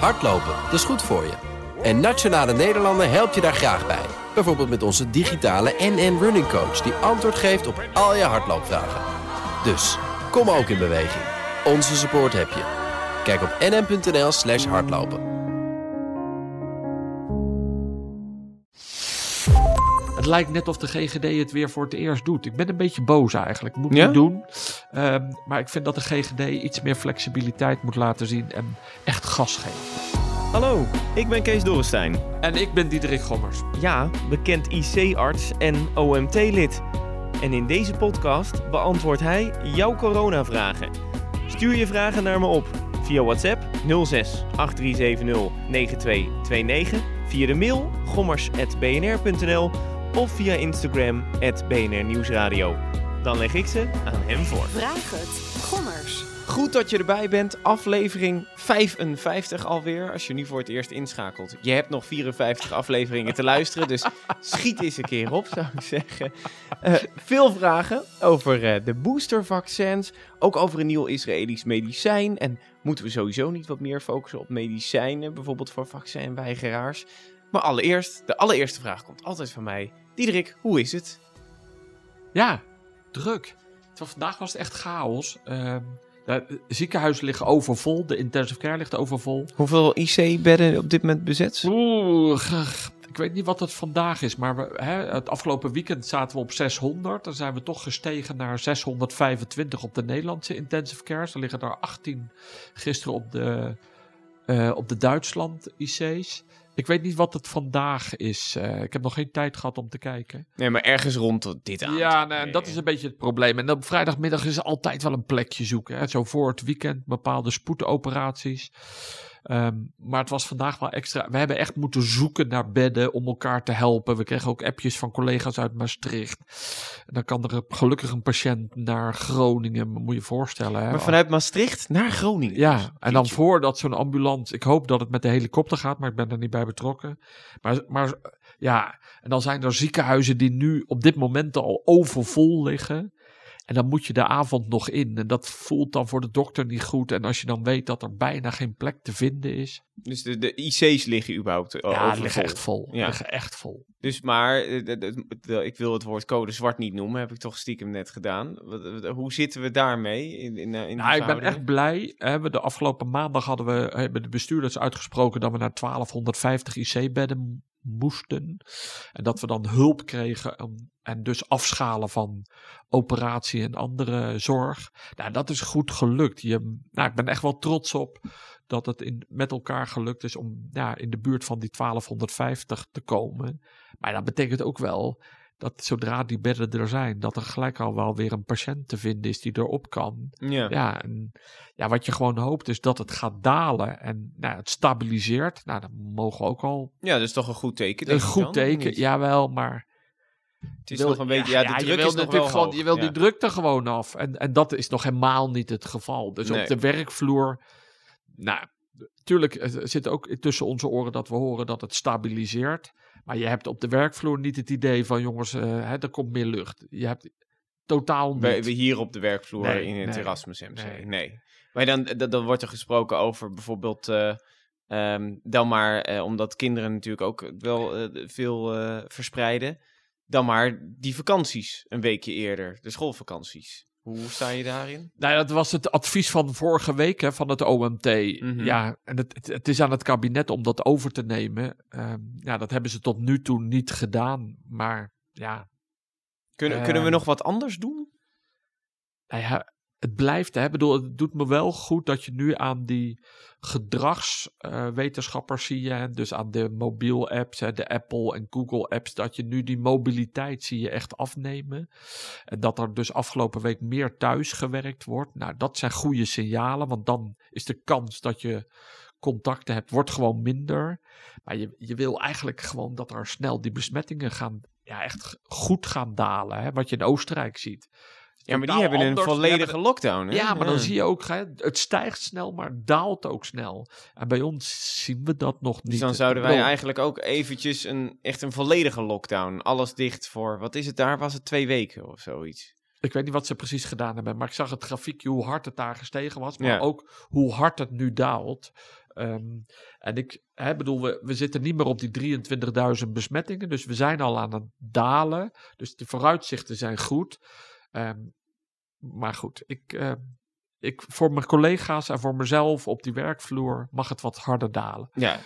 Hardlopen, dat is goed voor je. En Nationale Nederlanden helpt je daar graag bij. Bijvoorbeeld met onze digitale NN Running Coach... die antwoord geeft op al je hardloopvragen. Dus, kom ook in beweging. Onze support heb je. Kijk op nn.nl slash hardlopen. Het lijkt net of de GGD het weer voor het eerst doet. Ik ben een beetje boos eigenlijk. Moet Ja? niet doen. Ehm, maar ik vind dat de GGD iets meer flexibiliteit moet laten zien en echt gas geven. Hallo, ik ben Kees Dorrestein. En ik ben Diederik Gommers. Ja, bekend IC-arts en OMT-lid. En in deze podcast beantwoordt hij jouw coronavragen. Stuur je vragen naar me op via WhatsApp 06 8370 9229, via de mail gommers.bnr.nl of via Instagram BNR Nieuwsradio. Dan leg ik ze aan hem voor. Vraag het. Gommers. Goed dat je erbij bent. Aflevering 55 alweer. Als je nu voor het eerst inschakelt. Je hebt nog 54 afleveringen te luisteren. Dus schiet eens een keer op, zou ik zeggen. Eh, veel vragen over eh, de boostervaccins. Ook over een nieuw Israëlisch medicijn. En moeten we sowieso niet wat meer focussen op medicijnen? Bijvoorbeeld voor vaccinweigeraars. Maar allereerst, de allereerste vraag komt altijd van mij. Diederik, hoe is het? Ja, druk. Terwijl vandaag was het echt chaos. De ziekenhuizen liggen overvol. De intensive care ligt overvol. Hoeveel IC-bedden op dit moment bezet? Oeh, ik weet niet wat het vandaag is, maar we, hè, het afgelopen weekend zaten we op 600. Dan zijn we toch gestegen naar 625 op de Nederlandse intensive cares. Er liggen er 18 gisteren op de, eh, op de Duitsland IC's. Ik weet niet wat het vandaag is. Eh, ik heb nog geen tijd gehad om te kijken. Nee, maar ergens rond dit aan. Ja, nee, dat is een beetje het probleem. En op vrijdagmiddag is altijd wel een plekje zoeken. Hè. Zo voor het weekend bepaalde spoedoperaties. Ehm, maar het was vandaag wel extra. We hebben echt moeten zoeken naar bedden om elkaar te helpen. We kregen ook appjes van collega's uit Maastricht. En dan kan er gelukkig een patiënt naar Groningen, moet je je voorstellen. Hè. Maar vanuit Maastricht naar Groningen. Ja, en dan voordat zo'n ambulance. Ik hoop dat het met de helikopter gaat, maar ik ben er niet bij betrokken. Maar, maar ja, en dan zijn er ziekenhuizen die nu op dit moment al overvol liggen. En dan moet je de avond nog in. En dat voelt dan voor de dokter niet goed. En als je dan weet dat er bijna geen plek te vinden is. Dus de, de IC's liggen überhaupt eh, ja, overvol. liggen echt vol. Ja. Liggen echt vol. Dus maar, eh, de- de- de- ik wil het woord code zwart niet noemen, heb ik toch stiekem net gedaan. Hoe zitten we daarmee? In, in, eh, in Nou, ik ben echt blij. Hè, we de afgelopen maandag hadden we, hebben de bestuurders uitgesproken dat we naar 1250 IC-bedden moesten. En dat we dan hulp kregen om- en dus afschalen van operatie en andere zorg. Nou, dat is goed gelukt. Je, nou, ik ben echt wel trots op dat het in, met elkaar gelukt is om ja, in de buurt van die 1250 te komen. Maar dat betekent ook wel dat zodra die bedden er zijn, dat er gelijk al wel weer een patiënt te vinden is die erop kan. Ja. Ja, en ja, wat je gewoon hoopt is dat het gaat dalen en nou, het stabiliseert. Nou, dan mogen we ook al ja, dat is toch een goed teken. een goed teken. Jawel, maar Het is wil- nog een beetje, ja, de je druk is wel natuurlijk gewoon, hoog. je ja. die druk er gewoon af. En, en dat is nog helemaal niet het geval. Dus Nee. op de werkvloer, nou, natuurlijk eh, zit ook tussen onze oren dat we horen dat het stabiliseert. Maar je hebt op de werkvloer niet het idee van jongens, eh, hè, er komt meer lucht. Je hebt totaal niet. Bij hier op de werkvloer Nee, in het nee, Erasmus MC. Nee. nee. Maar dan, dan, wordt er gesproken over bijvoorbeeld eh, ehm, dan maar, eh, omdat kinderen natuurlijk ook wel veel verspreiden, dan maar die vakanties een weekje eerder, de schoolvakanties. Hoe sta je daarin? Nou, dat was het advies van vorige week hè, van het OMT. Mhm. Ja, en het, het, het is aan het kabinet om dat over te nemen. Ehm, ja, dat hebben ze tot nu toe niet gedaan. Maar ja, Kunnen, kunnen we nog wat anders doen? nou ja, het blijft. Hè, bedoel, het doet me wel goed dat je nu aan die gedragswetenschappers zie je. En dus aan de mobiel apps, hè, de Apple en Google apps. Dat je nu die mobiliteit zie je echt afnemen. En dat er dus afgelopen week meer thuis gewerkt wordt. Nou, dat zijn goede signalen. Want dan is de kans dat je contacten hebt, wordt gewoon minder. Maar je, je wil eigenlijk gewoon dat er snel die besmettingen gaan, ja, echt goed gaan dalen. Hè? Wat je in Oostenrijk ziet. Ja, maar die hebben een volledige lockdown. Hè? Ja, maar dan zie je ook, het stijgt snel, maar daalt ook snel. En bij ons zien we dat nog niet. Dus dan zouden wij eigenlijk ook eventjes een, echt een volledige lockdown. Alles dicht voor, wat is het daar? Was het twee weken of zoiets? Ik weet niet wat ze precies gedaan hebben, maar ik zag het grafiekje hoe hard het daar gestegen was. Maar Ja. ook hoe hard het nu daalt. Ehm, en ik hè, bedoel, we, we zitten niet meer op die 23.000 besmettingen. Dus we zijn al aan het dalen. Dus de vooruitzichten zijn goed. Ehm, maar goed, ik, eh, ik, voor mijn collega's en voor mezelf op die werkvloer mag het wat harder dalen. Ja,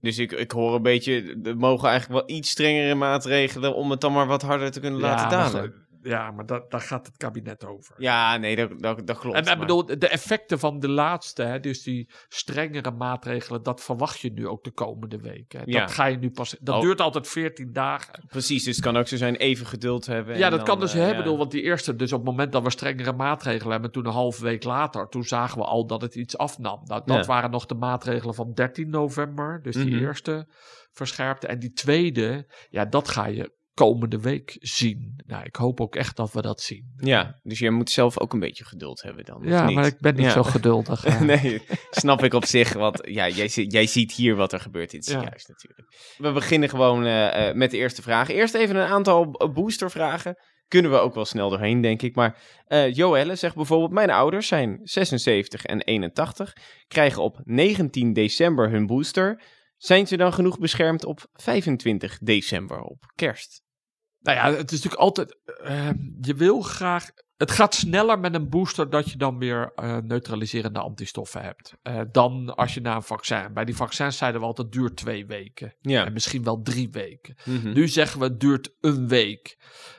dus ik, ik hoor een beetje, er mogen eigenlijk wel iets strengere maatregelen om het dan maar wat harder te kunnen laten ja, dalen. Ja, maar dat, daar gaat het kabinet over. Ja, nee, dat, dat, dat klopt. En ik maar- bedoel, de effecten van de laatste, hè, dus die strengere maatregelen, dat verwacht je nu ook de komende weken. hè. Dat Ja. ga je nu pas. Dat Oh. duurt altijd 14 dagen. Precies, dus het kan ook zo zijn even geduld hebben. Ja, dat dan, kan dus eh, hè, ja. bedoel, want die eerste, dus op het moment dat we strengere maatregelen hebben, toen een halve week later, toen zagen we al dat het iets afnam. Nou, dat Ja. waren nog de maatregelen van 13 november, dus die Mhm. eerste verscherpte. En die tweede, ja, dat ga je komende week zien. Nou, ik hoop ook echt dat we dat zien. Ja, dus je moet zelf ook een beetje geduld hebben dan. Ja, niet? maar ik ben niet Ja. zo geduldig. nee, snap ik op zich. Want ja, jij, jij ziet hier wat er gebeurt in het Ja. ziekenhuis natuurlijk. We beginnen gewoon eh, eh, met de eerste vraag. Eerst even een aantal b- boostervragen. Kunnen we ook wel snel doorheen, denk ik. Maar eh Joelle zegt bijvoorbeeld... Mijn ouders zijn 76 en 81. Krijgen op 19 december hun booster. Zijn ze dan genoeg beschermd op 25 december, op kerst? Nou ja, het is natuurlijk altijd. eh, je wil graag. Het gaat sneller met een booster dat je dan weer eh, neutraliserende antistoffen hebt. eh, dan als je na een vaccin. Bij die vaccins zeiden we altijd: het duurt twee weken. Ja. En misschien wel drie weken. Mhm. Nu zeggen we: het duurt een week.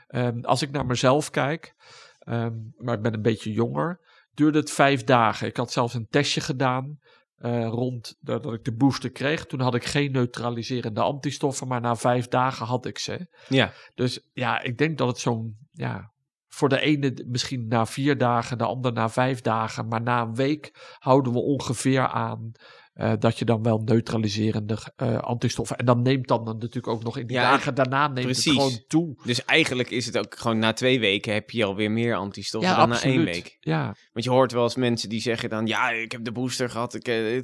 Ehm, als ik naar mezelf kijk, ehm, maar ik ben een beetje jonger, duurde het vijf dagen. Ik had zelfs een testje gedaan. Eh, rond dat dat ik de booster kreeg. Toen had ik geen neutraliserende antistoffen, maar na vijf dagen had ik ze. Ja, Dus ja, ik denk dat het zo'n, ja, voor de ene misschien na vier dagen, de ander na vijf dagen, maar na een week houden we ongeveer aan eh, dat je dan wel neutraliserende eh, antistoffen. En dan neemt dan natuurlijk ook nog in die Ja, dagen daarna neemt precies. het gewoon toe. dus eigenlijk is het ook gewoon na twee weken heb je alweer meer antistoffen Ja, dan absoluut. na één week. Ja, Want je hoort wel eens mensen die zeggen dan, ja, ik heb de booster gehad, ik, eh,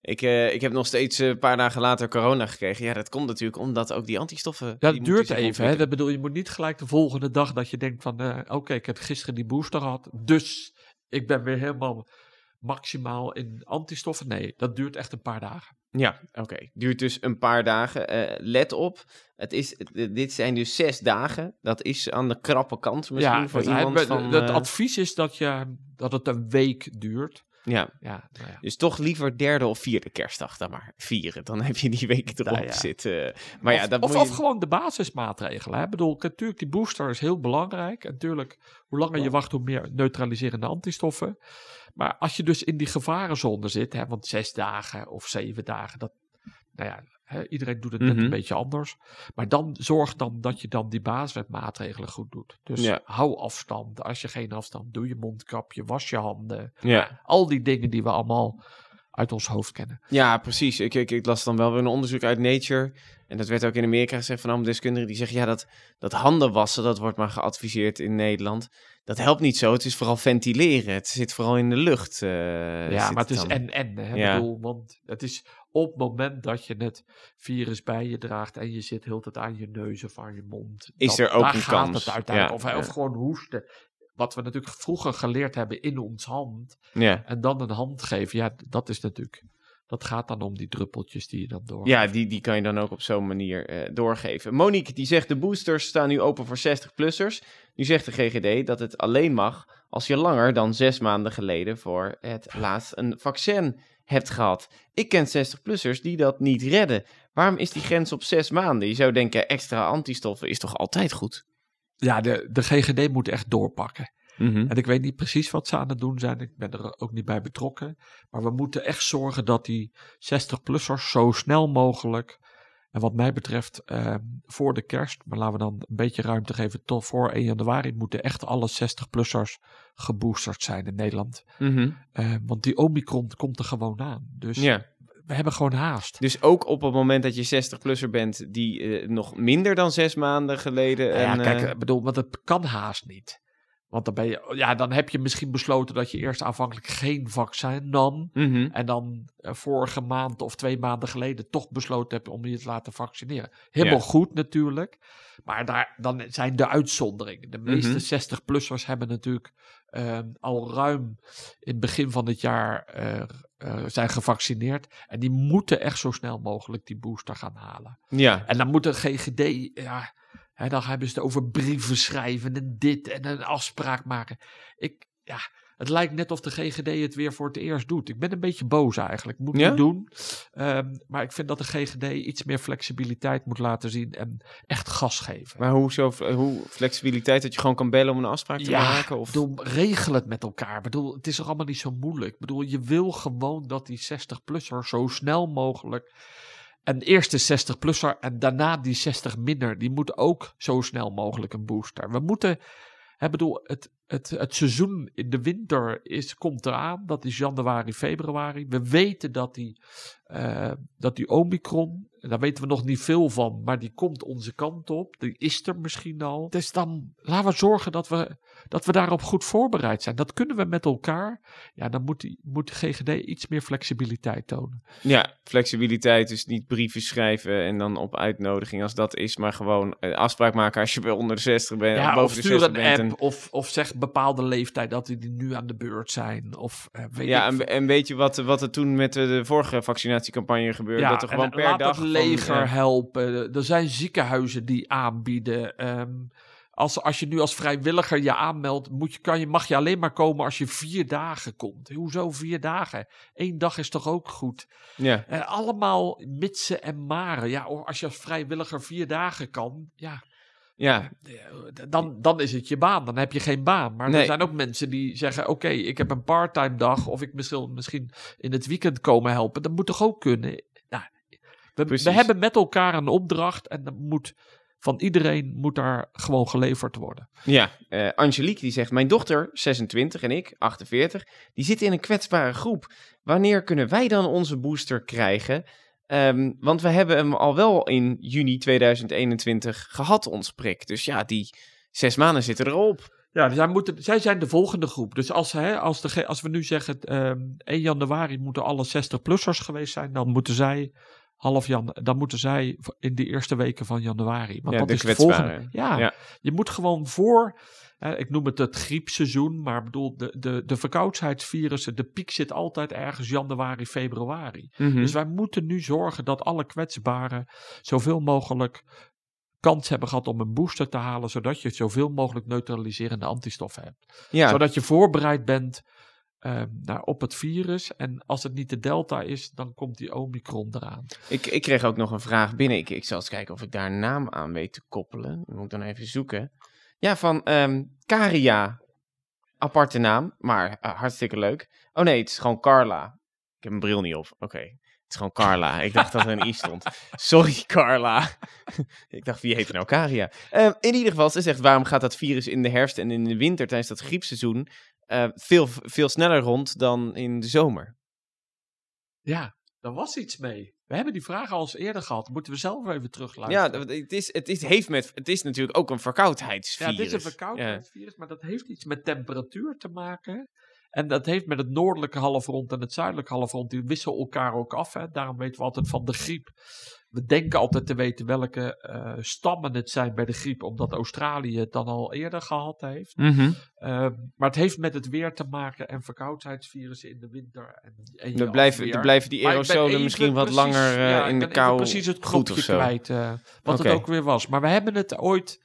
ik, ik heb nog steeds een paar dagen later corona gekregen. Ja, dat komt natuurlijk omdat ook die antistoffen... dat die moeten duurt even. Hè? Dat bedoel, je moet niet gelijk de volgende dag dat je denkt van, oké, ik heb gisteren die booster gehad, dus ik ben weer helemaal maximaal in antistoffen. Nee, dat duurt echt een paar dagen. Ja, oké. Duurt dus een paar dagen. Eh, let op, het is, dit zijn dus zes dagen. Dat is aan de krappe kant misschien voor het, iemand van... het eh, advies is dat, je, dat het een week duurt. Ja, Ja, nou ja. dus toch liever derde of vierde kerstdag dan maar vieren. Dan heb je die week erop Nou ja. zitten. Maar ja, of, dat of, moet je... of gewoon de basismaatregelen. Hè? Ik bedoel, natuurlijk, die booster is heel belangrijk. En natuurlijk, hoe langer je wacht, hoe meer neutraliserende antistoffen. Maar als je dus in die gevarenzone zit, hè, want zes dagen of zeven dagen, dat, nou ja, iedereen doet het net Mhm. een beetje anders. Maar dan zorg dan dat je dan die basismaatregelen goed doet. Dus Ja. hou afstand. Als je geen afstand, doe je mondkapje, was je handen. Ja. Al die dingen die we allemaal uit ons hoofd kennen. Ja, precies. Ik, ik, ik las dan wel weer een onderzoek uit Nature. En dat werd ook in Amerika gezegd van allemaal deskundigen die zeggen... ja, dat, dat handen wassen, dat wordt maar geadviseerd in Nederland. Dat helpt niet zo. Het is vooral ventileren. Het zit vooral in de lucht. eh, ja, maar het is en-en. hè. Ja. bedoel, want het is op het moment dat je het virus bij je draagt... en je zit heel het aan je neus of aan je mond... Is er ook daar een gaat kans. Het uiteindelijk. Ja, of, of ja. gewoon hoesten. Wat we natuurlijk vroeger geleerd hebben in ons hand... Ja. en dan een hand geven, ja, dat is natuurlijk... Dat gaat dan om die druppeltjes die je dan door. Ja, die, die kan je dan ook op zo'n manier eh, doorgeven. Monique die zegt de boosters staan nu open voor 60-plussers. Nu zegt de GGD dat het alleen mag als je langer dan zes maanden geleden voor het laatst een vaccin hebt gehad. Ik ken 60-plussers die dat niet redden. Waarom is die grens op zes maanden? Je zou denken extra antistoffen is toch altijd goed? Ja, de, de GGD moet echt doorpakken. Mhm. En ik weet niet precies wat ze aan het doen zijn. Ik ben er ook niet bij betrokken. Maar we moeten echt zorgen dat die 60-plussers zo snel mogelijk. En wat mij betreft eh, voor de kerst, maar laten we dan een beetje ruimte geven tot voor 1 januari, moeten echt alle 60-plussers geboosterd zijn in Nederland. Mhm. Eh, want die Omicron komt er gewoon aan. Dus Ja, we hebben gewoon haast. dus ook op het moment dat je 60-plusser bent die eh, nog minder dan zes maanden geleden... Nou ja, kijk, eh, ik bedoel, want het kan haast niet. Want dan ben je, ja, dan heb je misschien besloten dat je eerst aanvankelijk geen vaccin nam. mhm. En dan eh, vorige maand of twee maanden geleden toch besloten hebt om je te laten vaccineren. Helemaal Ja. goed natuurlijk. Maar daar, dan zijn de uitzonderingen. De meeste Mhm. 60-plussers hebben natuurlijk al ruim in het begin van het jaar eh, eh, zijn gevaccineerd. En die moeten echt zo snel mogelijk die booster gaan halen. Ja, En dan moet de GGD, ja, hè, dan hebben ze het over brieven schrijven en dit en een afspraak maken. Ik, ja, het lijkt net of de GGD het weer voor het eerst doet. Ik ben een beetje boos eigenlijk. Moet Ja? niet doen. Ehm, maar ik vind dat de GGD iets meer flexibiliteit moet laten zien en echt gas geven. maar hoe, zo, hoe flexibiliteit dat je gewoon kan bellen om een afspraak te maken? Of... bedoel, regel het met elkaar. Ik bedoel, het is toch allemaal niet zo moeilijk. Ik bedoel, je wil gewoon dat die 60-plusser zo snel mogelijk... En eerst de 60-plusser en daarna die 60 minder. Die moet ook zo snel mogelijk een booster. We moeten... Ik bedoel, het, het, het seizoen in de winter is, komt eraan. Dat is januari, februari. We weten dat die, eh, dat die Omicron, en daar weten we nog niet veel van, maar die komt onze kant op. Die is er misschien al. Dus dan laten we zorgen dat we, dat we daarop goed voorbereid zijn. Dat kunnen we met elkaar. Ja, dan moet, die, moet de GGD iets meer flexibiliteit tonen. Ja, flexibiliteit, dus niet brieven schrijven en dan op uitnodiging als dat is, maar gewoon eh, afspraak maken als je weer onder de 60 bent, Ja, of boven de stuur 60 een bent. app, en- of, of zeg bepaalde leeftijd dat die nu aan de beurt zijn. Of eh, weet ja, ik en, en weet je wat, wat er toen met de, de vorige vaccinatiecampagne gebeurde? dat er gewoon per dag... van, leger eh, helpen. Er zijn ziekenhuizen die aanbieden. ehm, als, als je nu als vrijwilliger je aanmeldt, moet je, kan je, mag je alleen maar komen als je vier dagen komt. Hoezo vier dagen? Eén dag is toch ook goed? ja. Eh, allemaal mitsen en maren. Ja, of als je als vrijwilliger vier dagen kan, ja, ja, eh, dan, dan is het je baan. Dan heb je geen baan. Maar Nee. er zijn ook mensen die zeggen: Oké, ik heb een parttime dag. Of ik misschien, misschien in het weekend komen helpen. Dat moet toch ook kunnen? We, hebben met elkaar een opdracht. En dat moet, van iedereen moet daar gewoon geleverd worden. Ja, eh, Angelique die zegt, mijn dochter, 26 en ik, 48, die zitten in een kwetsbare groep. Wanneer kunnen wij dan onze booster krijgen? Ehm, want we hebben hem al wel in juni 2021 gehad, ons prik. Dus ja, die zes maanden zitten erop. Ja, zij, moeten, zij zijn de volgende groep. Dus als, hè, als, de, als we nu zeggen: ehm 1 januari moeten alle 60-plussers geweest zijn. Dan moeten zij. Half jan, dan moeten zij in de eerste weken van januari. Want Ja, dat is kwetsbaren. volgende. Ja, Ja. je moet gewoon voor. hè, ik noem het het griepseizoen, maar ik bedoel, de, de, de verkoudheidsvirussen, de piek zit altijd ergens januari, februari. Mhm. Dus wij moeten nu zorgen dat alle kwetsbaren zoveel mogelijk kans hebben gehad om een booster te halen, zodat je zoveel mogelijk neutraliserende antistoffen hebt. ja, Zodat je voorbereid bent ehm, nou, op het virus. En als het niet de delta is, dan komt die omicron eraan. ik, ik kreeg ook nog een vraag binnen. Ik, ik zal eens kijken of ik daar een naam aan weet te koppelen. Moet ik dan even zoeken. Ja, van ehm Caria. Aparte naam, maar eh, hartstikke leuk. Oh nee, het is gewoon Carla. Ik heb mijn bril niet op. Oké, het is gewoon Carla. Ik dacht dat er een i stond. Sorry, Carla. ik dacht, wie heet nou Caria? Ehm, in ieder geval, ze zegt, waarom gaat dat virus in de herfst en in de winter tijdens dat griepseizoen eh, veel, veel sneller rond dan in de zomer? Ja, daar was iets mee. We hebben die vraag al eens eerder gehad. Moeten we zelf even Ja, terugluisteren. het is, het, is, heeft met, het is natuurlijk ook een verkoudheidsvirus. Ja, dit is een verkoudheidsvirus, maar dat heeft iets met temperatuur te maken. En dat heeft met het noordelijke halfrond en het zuidelijke halfrond. Die wisselen elkaar ook af. Hè. Daarom weten we altijd van de griep. We denken altijd te weten welke eh, stammen het zijn bij de griep. Omdat Australië het dan al eerder gehad heeft. Mhm. Ehm, maar het heeft met het weer te maken en verkoudheidsvirussen in de winter. En, en Dan blijven, blijven die aerosolen misschien wat precies- langer eh, ja, in de kou precies het goed of zo. kwijt. eh, wat het ook weer was. Maar we hebben het ooit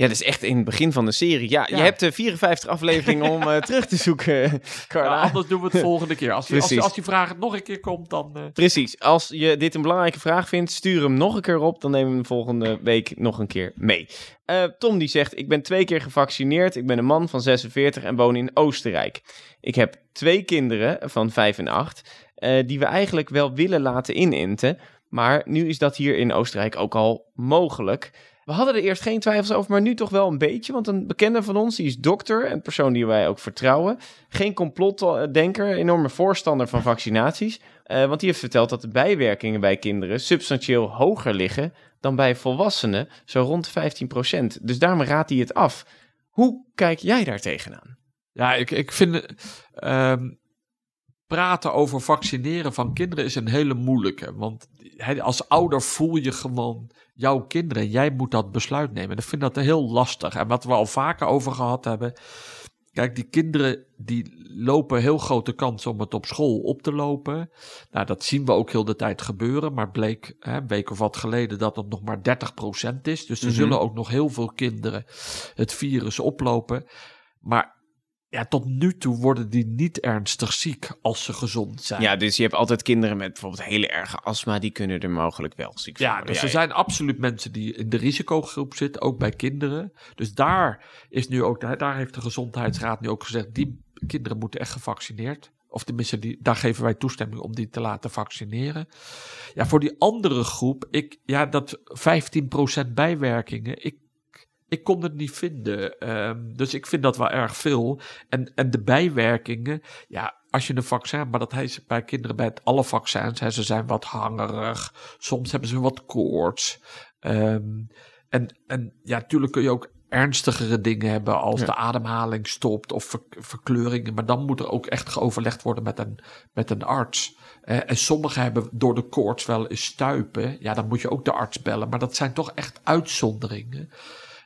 Ja, dat is echt in het begin van de serie. Ja, Ja. je hebt eh, 54 afleveringen om eh, terug te zoeken, Carla. Ja, anders doen we het volgende keer. Als die, als, als die vraag nog een keer komt, dan... eh, Precies. Als je dit een belangrijke vraag vindt, stuur hem nog een keer op. Dan nemen we hem volgende week nog een keer mee. Eh, Tom die zegt, ik ben twee keer gevaccineerd. Ik ben een man van 46 en woon in Oostenrijk. Ik heb twee kinderen van 5 en 8, eh, die we eigenlijk wel willen laten inenten. Maar nu is dat hier in Oostenrijk ook al mogelijk. We hadden er eerst geen twijfels over, maar nu toch wel een beetje. Want een bekende van ons, die is dokter, een persoon die wij ook vertrouwen. Geen complotdenker, enorme voorstander van vaccinaties. Eh, want die heeft verteld dat de bijwerkingen bij kinderen substantieel hoger liggen dan bij volwassenen, zo rond 15%. Dus daarom raadt hij het af. Hoe kijk jij daar tegenaan? Ja, ik, ik vind... ehm, praten over vaccineren van kinderen is een hele moeilijke. Want als ouder voel je gewoon jouw kinderen. en Jij moet dat besluit nemen. Ik vind dat heel lastig. En wat we al vaker over gehad hebben... Kijk, die kinderen die lopen heel grote kans om het op school op te lopen. Nou, dat zien we ook heel de tijd gebeuren. Maar bleek hè, een week of wat geleden dat het nog maar 30% is. Dus er Mhm. zullen ook nog heel veel kinderen het virus oplopen. Maar ja, tot nu toe worden die niet ernstig ziek als ze gezond zijn. Ja, dus je hebt altijd kinderen met bijvoorbeeld hele erge astma, die kunnen er mogelijk wel ziek van Ja, worden. dus er zijn absoluut mensen die in de risicogroep zitten, ook bij kinderen. Dus daar is nu ook, daar heeft de gezondheidsraad nu ook gezegd, die kinderen moeten echt gevaccineerd. Of tenminste, die, daar geven wij toestemming om die te laten vaccineren. Ja, voor die andere groep, ik, ja, dat 15% bijwerkingen, ik, ik kon het niet vinden. Ehm, dus ik vind dat wel erg veel. En, en de bijwerkingen, ja, als je een vaccin, maar dat is bij kinderen bij het, alle vaccins, hè, ze zijn wat hangerig, soms hebben ze wat koorts. Ehm, en, en ja, natuurlijk kun je ook ernstigere dingen hebben als Ja. de ademhaling stopt of ver- verkleuringen, maar dan moet er ook echt geoverlegd worden met een, met een arts. Eh, en sommigen hebben door de koorts wel eens stuipen, ja, dan moet je ook de arts bellen, maar dat zijn toch echt uitzonderingen.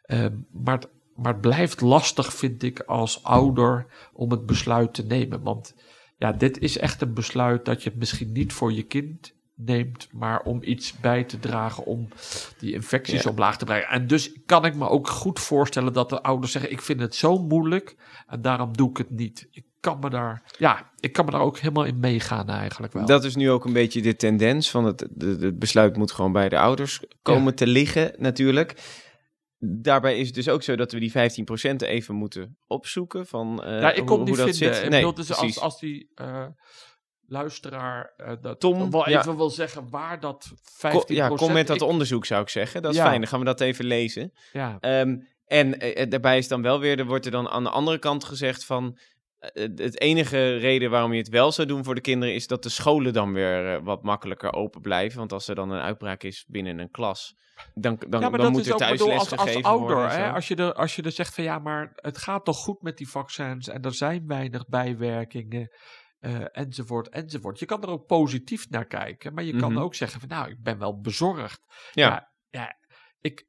Ehm, maar, het, maar het blijft lastig, vind ik, als ouder om het besluit te nemen. Want ja, dit is echt een besluit dat je misschien niet voor je kind neemt, maar om iets bij te dragen om die infecties Ja. omlaag te brengen. En dus kan ik me ook goed voorstellen dat de ouders zeggen: Ik vind het zo moeilijk en daarom doe ik het niet. Ik kan me daar, ja, ik kan me daar ook helemaal in meegaan eigenlijk wel. Dat is nu ook een beetje de tendens van het, de besluit moet gewoon bij de ouders komen te liggen natuurlijk. Daarbij is het dus ook zo dat we die 15% even moeten opzoeken van eh, ja, ik hoe, kon hoe niet dat vinden. zit. Nee, bedoel, dus als, als die eh, luisteraar eh, dat Tom, wel ja. even wil zeggen waar dat 15% Ko- ja, kom met dat ik- onderzoek zou ik zeggen. Dat is Ja. fijn, dan gaan we dat even lezen. Ja, Ehm, en daarbij is dan wel weer, er wordt er dan aan de andere kant gezegd van... eh, het- het enige reden waarom je het wel zou doen voor de kinderen is dat de scholen dan weer eh, wat makkelijker open blijven. Want als er dan een uitbraak is binnen een klas, dan, dan, ja, dan moet er ook thuis bedoel, les als, als gegeven ouder, worden. hè, als, je er, als je er zegt van ja, maar het gaat toch goed met die vaccins en er zijn weinig bijwerkingen. eh, enzovoort, enzovoort. Je kan er ook positief naar kijken, maar je kan Mhm. ook zeggen van nou, ik ben wel bezorgd. Ja. ja, ja, ik,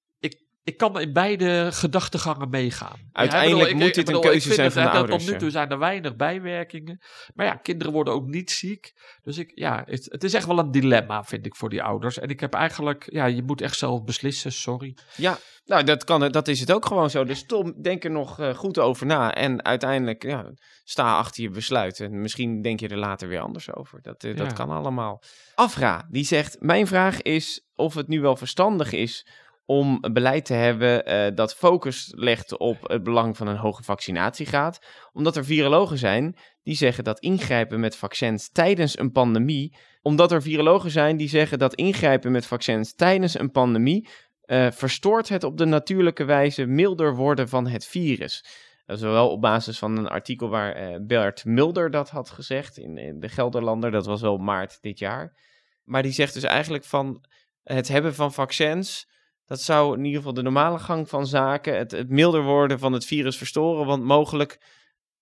ik, kan in beide gedachtegangen meegaan. Uiteindelijk bedoel, moet ik- dit een keuze zijn van de ouders, Tot nu toe zijn er weinig bijwerkingen. Maar ja, kinderen worden ook niet ziek. Dus ik, ja, het, het is echt wel een dilemma, vind ik, voor die ouders. En ik heb eigenlijk, ja, je moet echt zelf beslissen, sorry. Ja, nou dat, kan, dat is het ook gewoon zo. Dus Tom, denk er nog eh, goed over na. En uiteindelijk ja, sta achter je besluit. En misschien denk je er later weer anders over. Dat, eh, dat kan allemaal. Afra, die zegt... Mijn vraag is of het nu wel verstandig is om beleid te hebben eh, dat focus legt op het belang van een hoge vaccinatiegraad. Omdat er virologen zijn die zeggen dat ingrijpen met vaccins tijdens een pandemie... Omdat er virologen zijn die zeggen dat ingrijpen met vaccins tijdens een pandemie eh, verstoort het op de natuurlijke wijze milder worden van het virus. Dat is wel op basis van een artikel waar eh, Bert Mulder dat had gezegd in, in de Gelderlander. Dat was wel maart dit jaar. Maar die zegt dus eigenlijk van het hebben van vaccins. Dat zou in ieder geval de normale gang van zaken, het, het milder worden van het virus verstoren. Want mogelijk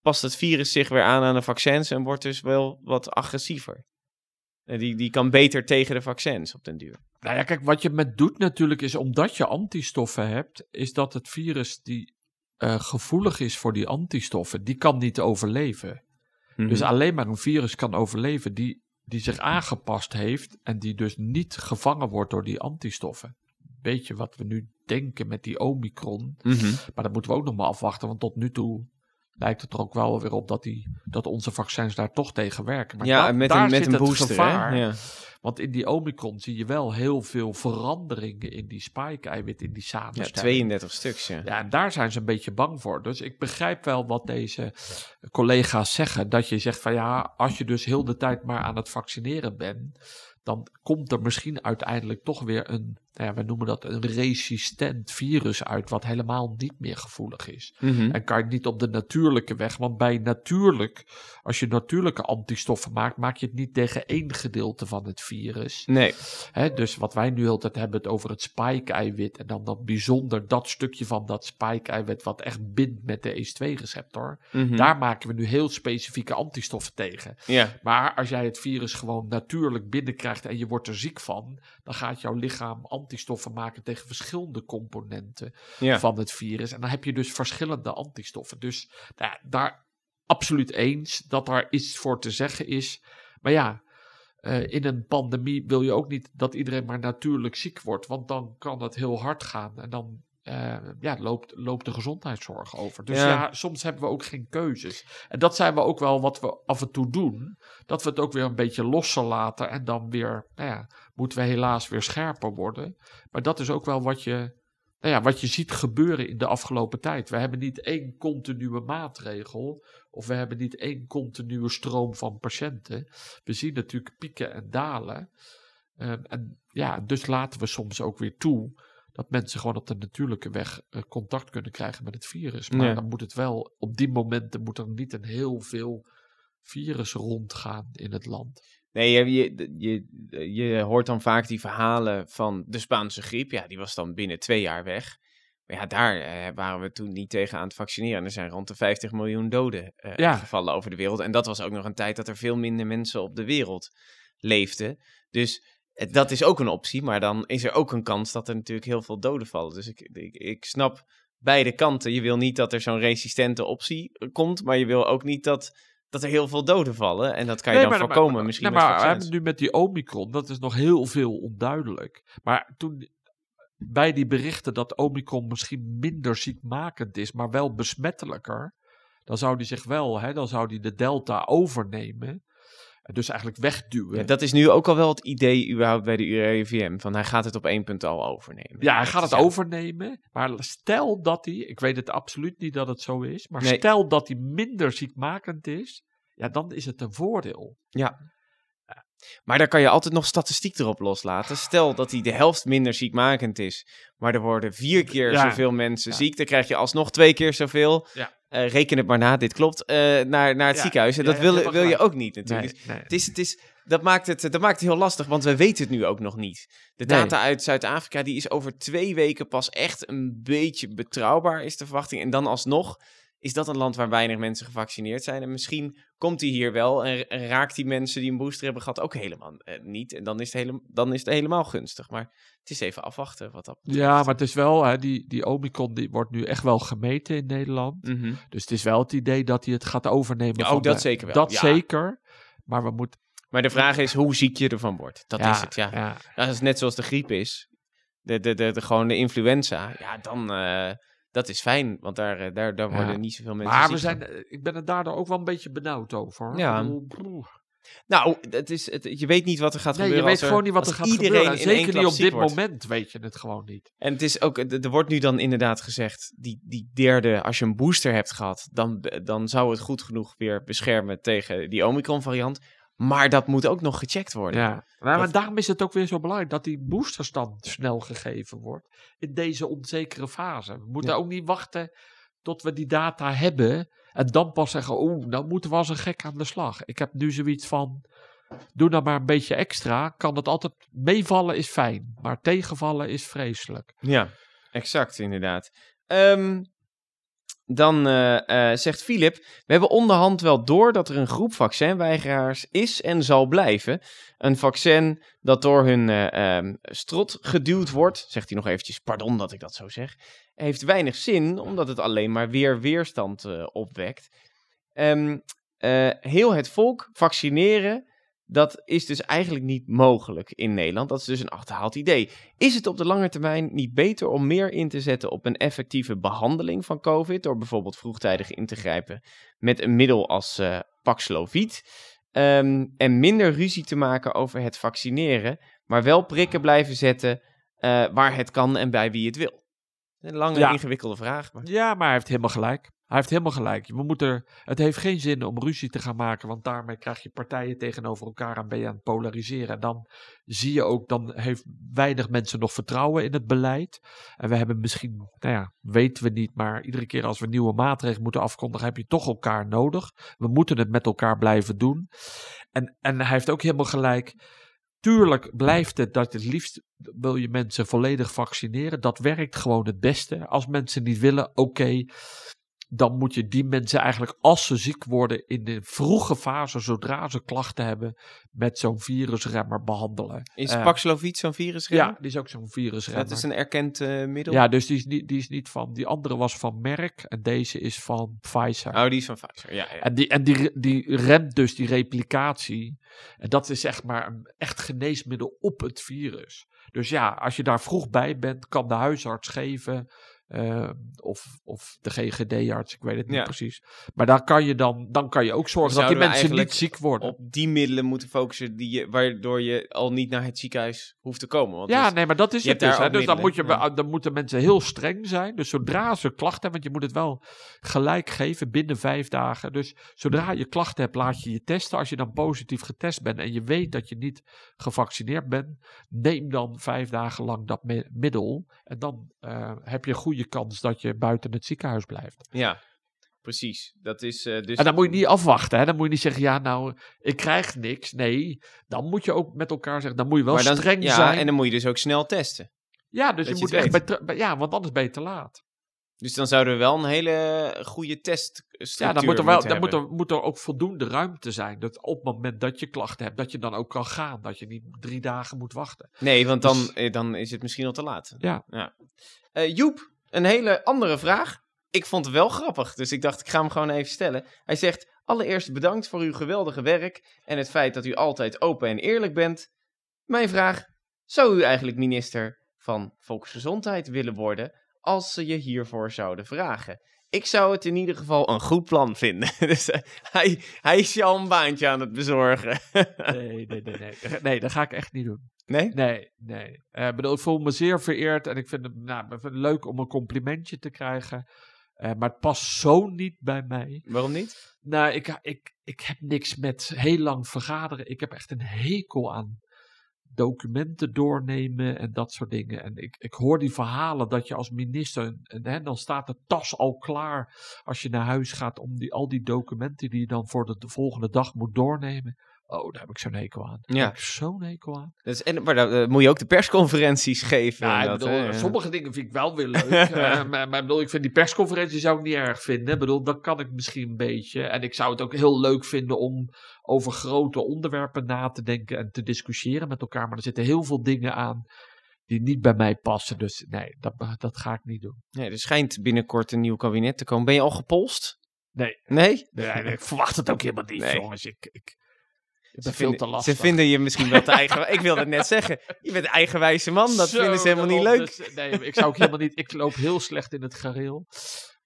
past het virus zich weer aan aan de vaccins en wordt dus wel wat agressiever. Die, die kan beter tegen de vaccins op den duur. Nou ja, kijk, wat je met doet natuurlijk is, omdat je antistoffen hebt, is dat het virus die eh, gevoelig is voor die antistoffen, die kan niet overleven. Dus Mhm. alleen maar een virus kan overleven die, die zich aangepast heeft en die dus niet gevangen wordt door die antistoffen. Weet je wat we nu denken met die Omicron? Mhm. Maar dat moeten we ook nog maar afwachten, want tot nu toe lijkt het er ook wel weer op dat, die, dat onze vaccins daar toch tegen werken. Maar ja, da- met daar een, met zit een het booster. gevaar. Hè? Ja. Want in die Omicron zie je wel heel veel veranderingen in die spike-eiwit, in die ja, samenstelling. 32 stuks. Ja. Ja, en daar zijn ze een beetje bang voor. Dus ik begrijp wel wat deze collega's zeggen. Dat je zegt van ja, als je dus heel de tijd maar aan het vaccineren bent, dan komt er misschien uiteindelijk toch weer een, nou ja, we noemen dat een resistent virus uit, wat helemaal niet meer gevoelig is. Mhm. En kan je niet op de natuurlijke weg, want bij natuurlijk, als je natuurlijke antistoffen maakt, maak je het niet tegen één gedeelte van het virus. Nee, Hè, dus wat wij nu altijd hebben het over het spike-eiwit. En dan dat bijzonder dat stukje van dat spike-eiwit wat echt bindt met de ACE2-receptor. Mhm. Daar maken we nu heel specifieke antistoffen tegen. Maar als jij het virus gewoon natuurlijk binnenkrijgt krijgt en je wordt er ziek van, dan gaat jouw lichaam antistoffen maken tegen verschillende componenten Ja. van het virus. En dan heb je dus verschillende antistoffen. Dus nou ja, daar absoluut eens dat daar iets voor te zeggen is. Maar ja, eh, in een pandemie wil je ook niet dat iedereen maar natuurlijk ziek wordt, want dan kan het heel hard gaan en dan eh, ja, loopt, loopt de gezondheidszorg over. Dus Ja. ja. soms hebben we ook geen keuzes. En dat zijn we ook wel wat we af en toe doen, dat we het ook weer een beetje losser laten en dan weer, nou ja, moeten we helaas weer scherper worden. Maar dat is ook wel wat je, nou ja, wat je ziet gebeuren in de afgelopen tijd. We hebben niet één continue maatregel of we hebben niet één continue stroom van patiënten. We zien natuurlijk pieken en dalen. Ehm, en ja, dus laten we soms ook weer toe dat mensen gewoon op de natuurlijke weg eh, contact kunnen krijgen met het virus. Maar Ja. dan moet het wel, op die momenten moet er niet een heel veel virus rondgaan in het land. Nee, je, je, je, je hoort dan vaak die verhalen van de Spaanse griep. Ja, die was dan binnen twee jaar weg. Maar ja, daar eh, waren we toen niet tegen aan het vaccineren. En er zijn rond de 50 miljoen doden eh, Ja. gevallen over de wereld. En dat was ook nog een tijd dat er veel minder mensen op de wereld leefden. Dus eh, dat is ook een optie. Maar dan is er ook een kans dat er natuurlijk heel veel doden vallen. Dus ik, ik, ik snap beide kanten. Je wil niet dat er zo'n resistente optie eh, komt. Maar je wil ook niet dat, dat er heel veel doden vallen. En dat kan je Nee, dan maar- voorkomen maar- misschien nee, maar we hebben nu met die Omicron, dat is nog heel veel onduidelijk. Maar toen bij die berichten dat Omicron misschien minder ziekmakend is, maar wel besmettelijker, dan zou die zich wel, hè, dan zou die de Delta overnemen. Dus eigenlijk wegduwen. Ja, dat is nu ook al wel het idee überhaupt bij de URIVM. Van hij gaat het op één punt al overnemen. Ja, hij gaat het ja. overnemen. Maar stel dat hij, ik weet het absoluut niet dat het zo is, maar Nee. stel dat hij minder ziekmakend is, ja, dan is het een voordeel. Maar daar kan je altijd nog statistiek erop loslaten. Stel dat hij de helft minder ziekmakend is. Maar er worden vier keer Ja. zoveel mensen Ja. ziek. Dan krijg je alsnog twee keer zoveel. Ja. Eh, reken het maar na, dit klopt. eh, naar, naar het Ja, ziekenhuis. En ja, dat wil, wil je ook niet natuurlijk. Nee. Het is, het is, dat, maakt het, dat maakt het heel lastig, want we weten het nu ook nog niet. De Nee. data uit Zuid-Afrika die is over twee weken pas echt een beetje betrouwbaar, is de verwachting. En dan alsnog is dat een land waar weinig mensen gevaccineerd zijn. En misschien komt hij hier wel en, raakt die mensen die een booster hebben gehad ook helemaal eh, niet. En dan is, het hele, dan is het helemaal gunstig. Maar het is even afwachten wat dat betreft. Ja, maar het is wel, hè, die, die Omicron die wordt nu echt wel gemeten in Nederland. Mhm. Dus het is wel het idee dat hij het gaat overnemen. Ja, van oh, dat de- zeker wel. Dat Ja. zeker. Maar we moeten. Maar de vraag is hoe ziek je ervan wordt. Dat ja, is het, ja. ja. Dat is net zoals de griep is. De, de, de, de, gewoon de influenza. Ja, dan... eh, dat is fijn, want daar, eh, daar, daar Ja. worden niet zoveel mensen Maar we zijn, eh, ik ben er daardoor ook wel een beetje benauwd over. Ja. Broer. Nou, het is, het, je weet niet wat er gaat Nee, je gebeuren weet als er, gewoon niet wat er gaat iedereen gebeuren. En in één zeker niet op dit wordt. moment weet je het gewoon niet. En het is ook, er wordt nu dan inderdaad gezegd, die, die derde, als je een booster hebt gehad, dan, dan zou het goed genoeg weer beschermen tegen die Omicron variant. Maar dat moet ook nog gecheckt worden. Ja. Maar, Dat- daarom is het ook weer zo belangrijk dat die boosters dan snel gegeven wordt. In deze onzekere fase. We moeten Ja. ook niet wachten tot we die data hebben. En dan pas zeggen, oeh, nou moeten we als een gek aan de slag. Ik heb nu zoiets van, doe nou maar een beetje extra. Kan het altijd, meevallen is fijn. Maar tegenvallen is vreselijk. Ja, exact, inderdaad. Ehm, dan eh, eh, zegt Filip, we hebben onderhand wel door dat er een groep vaccinweigeraars is en zal blijven. Een vaccin dat door hun ehm, strot geduwd wordt, zegt hij nog eventjes, pardon dat ik dat zo zeg, heeft weinig zin, omdat het alleen maar weer weerstand opwekt. Eh, heel het volk vaccineren, dat is dus eigenlijk niet mogelijk in Nederland. Dat is dus een achterhaald idee. Is het op de lange termijn niet beter om meer in te zetten op een effectieve behandeling van COVID, door bijvoorbeeld vroegtijdig in te grijpen met een middel als eh Paxlovid, Ehm, en minder ruzie te maken over het vaccineren, maar wel prikken blijven zetten eh, waar het kan en bij wie het wil? Een lange, Ja. ingewikkelde vraag. Maar... Ja, maar hij heeft helemaal gelijk. Hij heeft helemaal gelijk. We moeten het heeft geen zin om ruzie te gaan maken, want daarmee krijg je partijen tegenover elkaar en ben je aan het polariseren. En dan zie je ook, dan heeft weinig mensen nog vertrouwen in het beleid. En we hebben misschien, nou ja, weten we niet, maar iedere keer als we nieuwe maatregelen moeten afkondigen, heb je toch elkaar nodig. We moeten het met elkaar blijven doen. En, en hij heeft ook helemaal gelijk. Tuurlijk blijft het dat het liefst wil je mensen volledig vaccineren. Dat werkt gewoon het beste. Als mensen niet willen, oké. Dan moet je die mensen eigenlijk, als ze ziek worden, in de vroege fase, zodra ze klachten hebben, met zo'n virusremmer behandelen. Is Eh, Paxlovid zo'n virus? Ja, die is ook zo'n virusremmer. Dat is een erkend eh, middel? Ja, dus die is, niet, die is niet van. Die andere was van Merck en deze is van Pfizer. Oh, die is van Pfizer. Ja, ja. En, die, en die, die remt dus die replicatie. En dat is echt maar een echt geneesmiddel op het virus. Dus ja, als je daar vroeg bij bent, kan de huisarts geven. Eh, of, of de GGD-arts, ik weet het niet Ja. precies. Maar daar kan je dan, dan kan je ook zorgen dat die mensen niet ziek worden. Op die middelen moeten focussen die je, waardoor je al niet naar het ziekenhuis hoeft te komen. Want Ja, dus- nee, maar dat is het dus. Hè? Dus dan, moet je, dan moeten mensen heel streng zijn. Dus zodra ze klachten hebben, want je moet het wel gelijk geven binnen vijf dagen. Dus zodra je klachten hebt, laat je je testen. Als je dan positief getest bent en je weet dat je niet gevaccineerd bent, neem dan vijf dagen lang dat mi- middel. En dan eh, heb je een goede kans dat je buiten het ziekenhuis blijft. ja, precies. Dat is eh, dus... En dan moet je niet afwachten. Hè? Dan moet je niet zeggen, ja nou, ik krijg niks. Nee, dan moet je ook met elkaar zeggen, dan moet je wel dan, streng ja, zijn. en dan moet je dus ook snel testen. Ja, dus Dat je moet echt bij, ja, want anders ben je te laat. Dus dan zouden we wel een hele goede teststructuur Ja, dan moet er wel, dan moet er, moet er ook voldoende ruimte zijn. Dat op het moment dat je klachten hebt, dat je dan ook kan gaan. Dat je niet drie dagen moet wachten. Nee, want dan, Dus- eh, dan is het misschien al te laat. Ja. Eh, Joep, een hele andere vraag. Ik vond het wel grappig, dus ik dacht ik ga hem gewoon even stellen. Hij zegt, allereerst bedankt voor uw geweldige werk en het feit dat u altijd open en eerlijk bent. Mijn vraag, zou u eigenlijk minister van Volksgezondheid willen worden als ze je hiervoor zouden vragen? Ik zou het in ieder geval een goed plan vinden. dus eh, hij, hij is al een baantje aan het bezorgen. Nee, nee, nee, nee. Nee, dat ga ik echt niet doen. Nee? Nee, nee. Eh, Ik bedoel, ik voel me zeer vereerd en ik vind het, nou, ik vind het leuk om een complimentje te krijgen. Eh, maar het past zo niet bij mij. Waarom niet? Nou, ik, ik, ik heb niks met heel lang vergaderen. Ik heb echt een hekel aan documenten doornemen en dat soort dingen. En ik, ik hoor die verhalen dat je als minister, en, dan staat de tas al klaar als je naar huis gaat om die, al die documenten die je dan voor de, de volgende dag moet doornemen. Oh, daar heb ik zo'n hekel aan. Ja. zo'n hekel aan. Dus, en, maar dan eh, moet je ook de persconferenties geven. Nou, dat, bedoel, hè, ja. sommige dingen vind ik wel weer leuk. eh, maar, bedoel, ik vind die persconferentie zou ik niet erg vinden. Ik bedoel, dat kan ik misschien een beetje. En ik zou het ook heel leuk vinden om over grote onderwerpen na te denken en te discussiëren met elkaar. Maar er zitten heel veel dingen aan die niet bij mij passen. Dus nee, dat, dat ga ik niet doen. Nee, er schijnt binnenkort een nieuw kabinet te komen. Ben je al gepolst? Nee. Nee? Nee, nee, ik verwacht het ook helemaal niet, Nee. jongens. Ik, ik, ik ben Ze veel vinden, te lastig. Ze vinden je misschien wel te eigen... ik wilde het net zeggen. Je bent een eigenwijze man. Dat Zo, vinden ze helemaal niet leuk. Dus, nee, ik zou ook helemaal niet. Ik loop heel slecht in het gareel.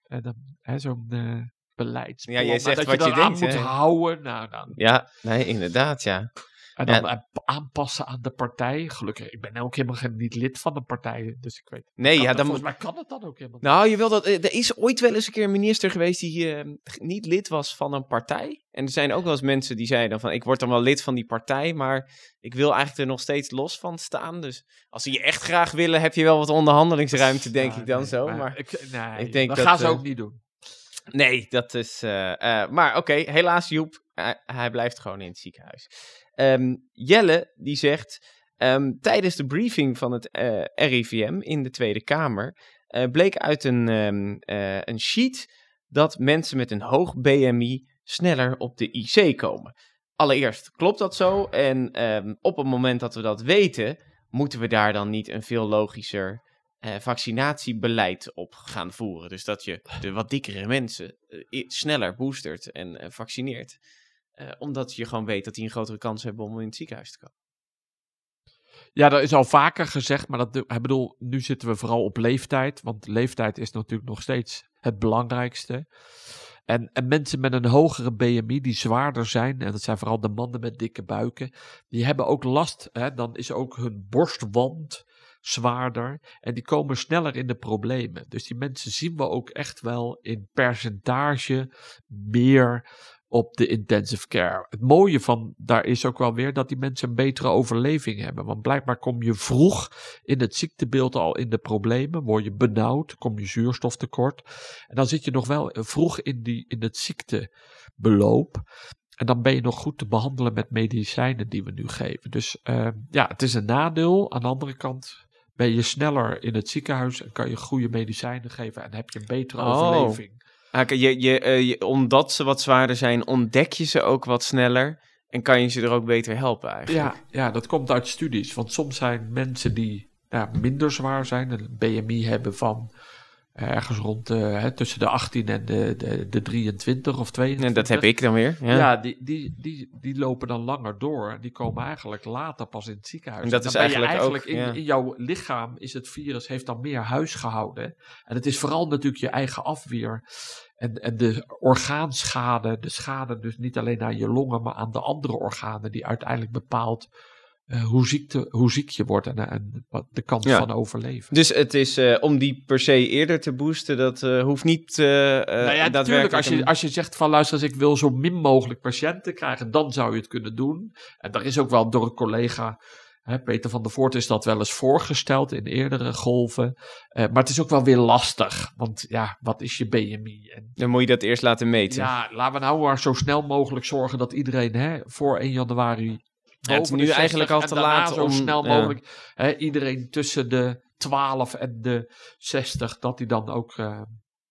En dan hè, zo'n eh beleidsplan. Ja, jij maar zegt dat wat je, je dan aan denkt, moet hè. houden. Nou, dan, Ja, nee, inderdaad, ja. En dan Ja. eh, aanpassen aan de partij. Gelukkig, ik ben ook helemaal geen, niet lid van een partij. Dus ik weet. Nee, ja, dan volgens mij kan het dan ook helemaal niet. Nou, je wil dat, eh, er is ooit wel eens een keer een minister geweest die eh, niet lid was van een partij. En er zijn ook wel eens mensen die zeiden van, ik word dan wel lid van die partij, maar ik wil eigenlijk er nog steeds los van staan. Dus als ze je echt graag willen, heb je wel wat onderhandelingsruimte, denk ik dan nee, zo. Maar ik, nee, ik denk dat, gaan ze eh, ook niet doen. nee, dat is... eh, eh, maar oké, helaas Joep, hij- hij blijft gewoon in het ziekenhuis. Ehm, Jelle, die zegt, ehm, tijdens de briefing van het eh, RIVM in de Tweede Kamer, eh, bleek uit een, ehm, eh, een sheet dat mensen met een hoog BMI sneller op de IC komen. Allereerst, klopt dat zo? En op het moment dat we dat weten, moeten we daar dan niet een veel logischer vaccinatiebeleid op gaan voeren? Dus dat je de wat dikkere mensen sneller boostert en vaccineert. Eh, omdat je gewoon weet dat die een grotere kans hebben om in het ziekenhuis te komen. Ja, dat is al vaker gezegd, maar dat, ik bedoel, nu zitten we vooral op leeftijd, want leeftijd is natuurlijk nog steeds het belangrijkste. En, en mensen met een hogere BMI, die zwaarder zijn, en dat zijn vooral de mannen met dikke buiken, die hebben ook last, hè, dan is ook hun borstwand zwaarder en die komen sneller in de problemen. Dus die mensen zien we ook echt wel in percentage meer op de intensive care. Het mooie van daar is ook wel weer dat die mensen een betere overleving hebben. Want blijkbaar kom je vroeg in het ziektebeeld al in de problemen. Word je benauwd, kom je zuurstoftekort. En dan zit je nog wel vroeg in, die, in het ziektebeloop. En dan ben je nog goed te behandelen met medicijnen die we nu geven. Dus eh, ja, het is een nadeel. Aan de andere kant ben je sneller in het ziekenhuis en kan je goede medicijnen geven en heb je een betere Oh. overleving. Ah, eh, omdat ze wat zwaarder zijn, ontdek je ze ook wat sneller. En kan je ze er ook beter helpen eigenlijk. Ja, ja, dat komt uit studies. Want soms zijn mensen die minder zwaar zijn, een BMI hebben van ergens rond eh, hè, tussen de 18 en de, de, de 23 of 22. En dat heb ik dan weer. Ja. Ja, die, die, die, die lopen dan langer door. En die komen eigenlijk later pas in het ziekenhuis. En dat Dan is ben je eigenlijk ook, in, ja. in jouw lichaam is het virus heeft dan meer huis gehouden. En het is vooral natuurlijk je eigen afweer. En, en de orgaanschade, de schade dus niet alleen aan je longen, maar aan de andere organen, die uiteindelijk bepaalt eh, hoe, ziek te- hoe ziek je wordt en, en wat de kans Ja. van overleven. Dus het is eh, om die per se eerder te boosten, dat eh, hoeft niet eh eh nou ja, natuurlijk, als je, als je zegt van luister eens, ik wil zo min mogelijk patiënten krijgen, dan zou je het kunnen doen. En daar is ook wel door een collega, hè, Peter van der Voort, is dat wel eens voorgesteld in eerdere golven. Eh, maar het is ook wel weer lastig, want ja, wat is je BMI? En Dan moet je dat eerst laten meten. ja, laten we nou maar zo snel mogelijk zorgen dat iedereen hè, voor 1 januari. Ja, het is nu de 60 eigenlijk al te laat zo om- snel ja. mogelijk. Hè, iedereen tussen de 12 en de 60, dat die dan ook eh,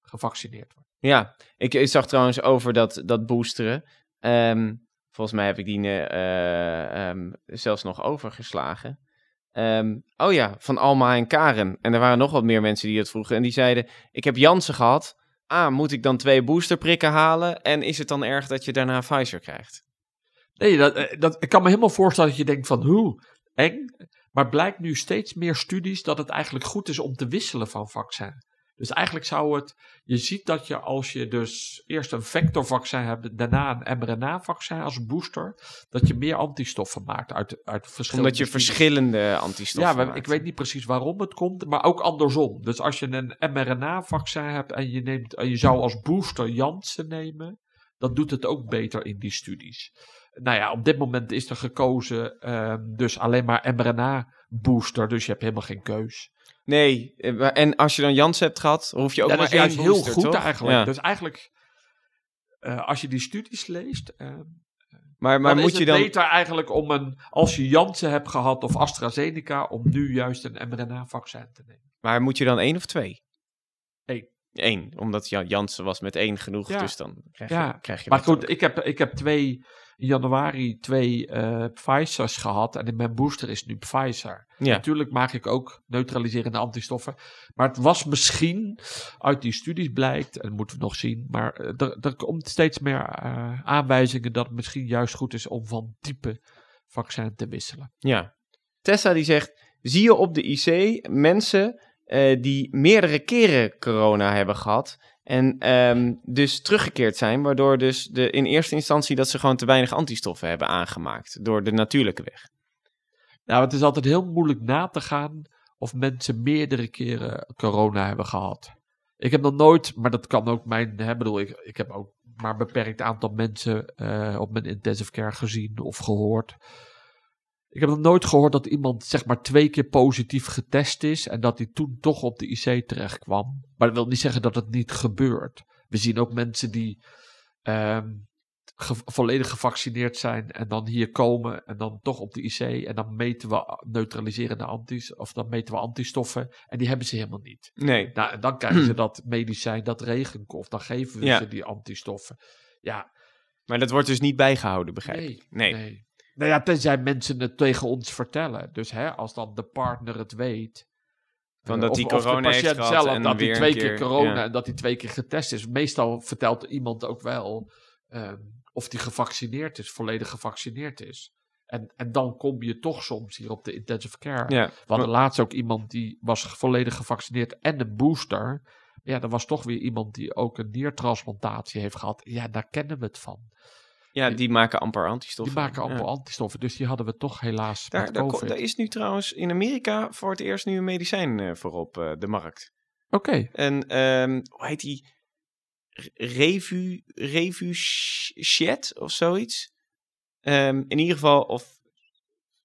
gevaccineerd wordt. Ja, ik, ik zag trouwens over dat, dat boosteren. Ehm, volgens mij heb ik die ehm, zelfs nog overgeslagen. Ehm, oh ja, van Alma en Karen. En er waren nog wat meer mensen die dat vroegen. En die zeiden, ik heb Janssen gehad. Ah, moet ik dan twee boosterprikken halen? En is het dan erg dat je daarna Pfizer krijgt? Nee, dat, eh, dat, ik kan me helemaal voorstellen dat je denkt van hoe, eng. Maar blijkt nu steeds meer studies dat het eigenlijk goed is om te wisselen van vaccin. Dus eigenlijk zou het, je ziet dat je als je dus eerst een vectorvaccin hebt, daarna een mRNA-vaccin als booster, dat je meer antistoffen maakt uit, uit verschillende Omdat je studies. verschillende antistoffen Ja, maakt. ik weet niet precies waarom het komt, maar ook andersom. Dus als je een mRNA-vaccin hebt en je, neemt, en je zou als booster Janssen nemen, dan doet het ook beter in die studies. Nou ja, op dit moment is er gekozen ehm, dus alleen maar mRNA-booster, dus je hebt helemaal geen keus. Nee, eh, en als je dan Janssen hebt gehad, hoef je ook ja, maar één heel booster, goed toch? eigenlijk. Ja. Dus eigenlijk, eh, als je die studies leest, ehm, Maar, maar dan moet is je het dan... beter eigenlijk om een, als je Janssen hebt gehad of AstraZeneca, om nu juist een mRNA-vaccin te nemen. Maar moet je dan één of twee? Eén. Eén, omdat Jan Jansen was met één genoeg, Ja. dus dan krijg je, Ja, krijg je Maar dat goed, ook. ik heb, ik heb twee, in januari twee eh Pfizer's gehad. En in mijn booster is nu Pfizer. Ja. Natuurlijk maak ik ook neutraliserende antistoffen. Maar het was misschien, uit die studies blijkt, en dat moeten we nog zien. Maar eh, er, er komt steeds meer eh, aanwijzingen dat het misschien juist goed is om van type vaccin te wisselen. Ja. Tessa die zegt, zie je op de IC mensen eh, die meerdere keren corona hebben gehad en ehm, dus teruggekeerd zijn, waardoor dus de, in eerste instantie dat ze gewoon te weinig antistoffen hebben aangemaakt door de natuurlijke weg. Nou, het is altijd heel moeilijk na te gaan of mensen meerdere keren corona hebben gehad. Ik heb nog nooit, maar dat kan ook mijn, hè, bedoel, ik, ik heb ook maar een beperkt aantal mensen eh, op mijn intensive care gezien of gehoord. Ik heb nog nooit gehoord dat iemand zeg maar twee keer positief getest is en dat hij toen toch op de IC terecht kwam. Maar dat wil niet zeggen dat het niet gebeurt. We zien ook mensen die ehm, ge- volledig gevaccineerd zijn en dan hier komen en dan toch op de IC en dan meten we neutraliserende antis of dan meten we antistoffen en die hebben ze helemaal niet. Nee. Nou, en dan krijgen ze dat medicijn, dat regenkof, dan geven we Ja. ze die antistoffen. Ja, Maar dat wordt dus niet bijgehouden, begrijp nee, ik. Nee. nee. Nou ja, tenzij mensen het tegen ons vertellen. Dus hè, als dan de partner het weet. Van eh, dat of- die of de corona heeft gehad zelf, en dat hij twee keer, keer, corona ja. en dat hij twee keer getest is. Meestal vertelt iemand ook wel ehm, of hij gevaccineerd is, volledig gevaccineerd is. En, en dan kom je toch soms hier op de intensive care. Ja. We hadden laatst ook iemand die was volledig gevaccineerd en een booster. Ja, er was toch weer iemand die ook een niertransplantatie heeft gehad. Ja, daar kennen we het van. Ja, die maken amper Die antistoffen. maken Ja. amper antistoffen, dus die hadden we toch helaas Daar, daar, ko- COVID. daar is nu trouwens in Amerika voor het eerst nu een medicijn eh, voor op eh, de markt. Oké, En ehm, hoe heet die? Revu, Revuchet of zoiets? Ehm, in ieder geval, of...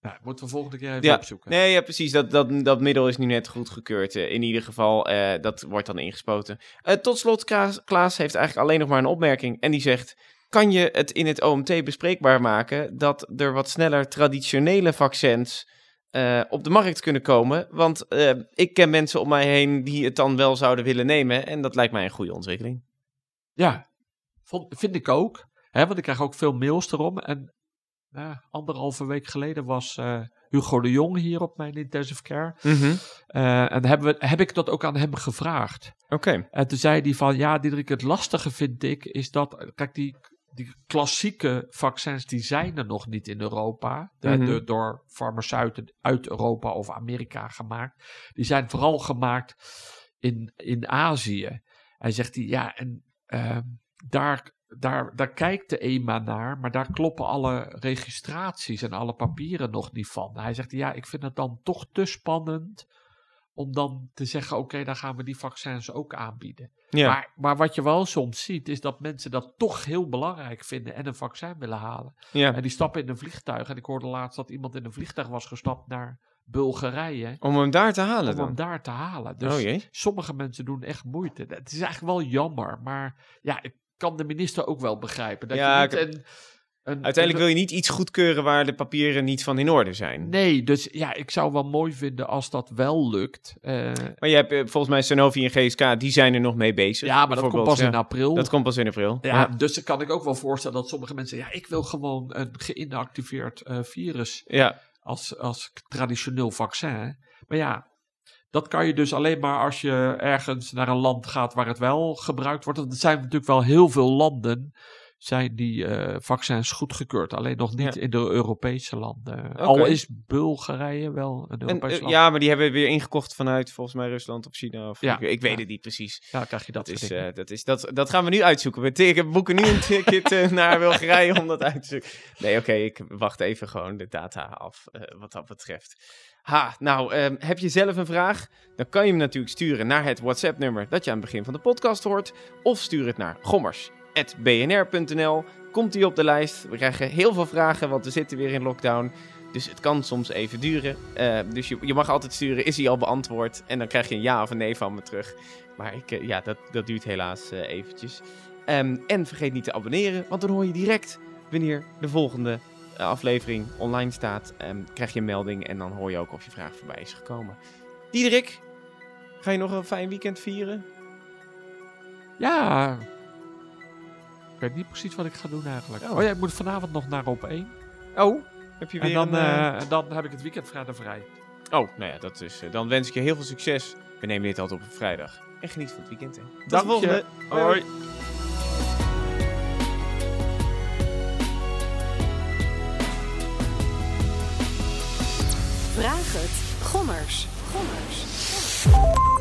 nou, moeten we volgende keer even Ja, opzoeken. Nee, ja, precies. Dat, dat, dat middel is nu net goedgekeurd. eh, in ieder geval, dat wordt dan ingespoten. Tot slot, Klaas, Klaas heeft eigenlijk alleen nog maar een opmerking. En die zegt, kan je het in het OMT bespreekbaar maken... dat er wat sneller traditionele vaccins eh, op de markt kunnen komen? Want eh, ik ken mensen om mij heen die het dan wel zouden willen nemen. En dat lijkt mij een goede ontwikkeling. Ja, vond, vind ik ook. Hè, want ik krijg ook veel mails erom. En anderhalve week geleden was eh, Hugo de Jong hier op mijn intensive care. Mhm. En hebben we, heb ik dat ook aan hem gevraagd. Oké. En toen zei hij van, ja Diederik, het lastige vind ik, is dat, kijk die, die klassieke vaccins, die zijn er nog niet in Europa. De- Mhm. de- door farmaceuten uit Europa of Amerika gemaakt. Die zijn vooral gemaakt in, in Azië. Hij zegt hij, ja, en ehm, daar, daar, daar kijkt de EMA naar, maar daar kloppen alle registraties en alle papieren nog niet van. Hij zegt, ja, ik vind het dan toch te spannend om dan te zeggen, oké, dan gaan we die vaccins ook aanbieden. Ja. Maar, maar wat je wel soms ziet, is dat mensen dat toch heel belangrijk vinden en een vaccin willen halen. ja. En die stappen in een vliegtuig. En ik hoorde laatst dat iemand in een vliegtuig was gestapt naar Bulgarije. Om hem daar te halen Om hem dan. daar te halen. Dus oh jee. sommige mensen doen echt moeite. Het is eigenlijk wel jammer. Maar ja, ik kan de minister ook wel begrijpen. Dat Ja, je niet ik- een, Uiteindelijk wil je niet iets goedkeuren waar de papieren niet van in orde zijn. Nee, dus ja, ik zou wel mooi vinden als dat wel lukt. Eh, Maar je hebt eh, volgens mij Sanofi en GSK, die zijn er nog mee bezig. ja, maar dat komt pas in april. Dat komt pas in april. Ja, dus dan kan ik ook wel voorstellen dat sommige mensen... Ja, ik wil gewoon een geïnactiveerd eh, virus ja. als, als traditioneel vaccin. Maar ja, dat kan je dus alleen maar als je ergens naar een land gaat waar het wel gebruikt wordt. Want er zijn natuurlijk wel heel veel landen zijn die eh, vaccins goedgekeurd. Alleen nog niet Ja. in de Europese landen. Al is Bulgarije wel een En, Europees eh, land. ja, maar die hebben we weer ingekocht vanuit volgens mij Rusland of China. Of, Ja. ik, ik weet Ja. het niet precies. Ja, krijg je dat, Dat, is, eh, dat, is, dat, dat gaan we nu uitzoeken. We te- boeken nu een ticket naar Bulgarije om dat uit te zoeken. Nee, oké, ik wacht even gewoon de data af wat dat betreft. Ha, nou, ehm, heb je zelf een vraag? Dan kan je hem natuurlijk sturen naar het WhatsApp-nummer dat je aan het begin van de podcast hoort. Of stuur het naar gommers.bnr.nl. Komt die op de lijst? We krijgen heel veel vragen, want we zitten weer in lockdown. Dus het kan soms even duren. Eh, dus je, je mag altijd sturen, is hij al beantwoord? En dan krijg je een ja of een nee van me terug. Maar ik, eh, ja, dat, dat duurt helaas eh, eventjes. Ehm, en vergeet niet te abonneren, want dan hoor je direct wanneer de volgende aflevering online staat. Ehm, krijg je een melding en dan hoor je ook of je vraag voorbij is gekomen. Diederik, ga je nog een fijn weekend vieren? Ja. Ik weet niet precies wat ik ga doen eigenlijk. Oh. Oh, ja, ik moet vanavond nog naar op 1. Oh, heb je weer En dan, een... eh, eh, en dan heb ik het weekend vrijdag vrij. Oh, nou ja, dat is, eh, dan wens ik je heel veel succes. We nemen dit altijd op een vrijdag. En geniet van het weekend, hè. Tot de volgende. je. Hoi. Vraag het. Gommers. Gommers.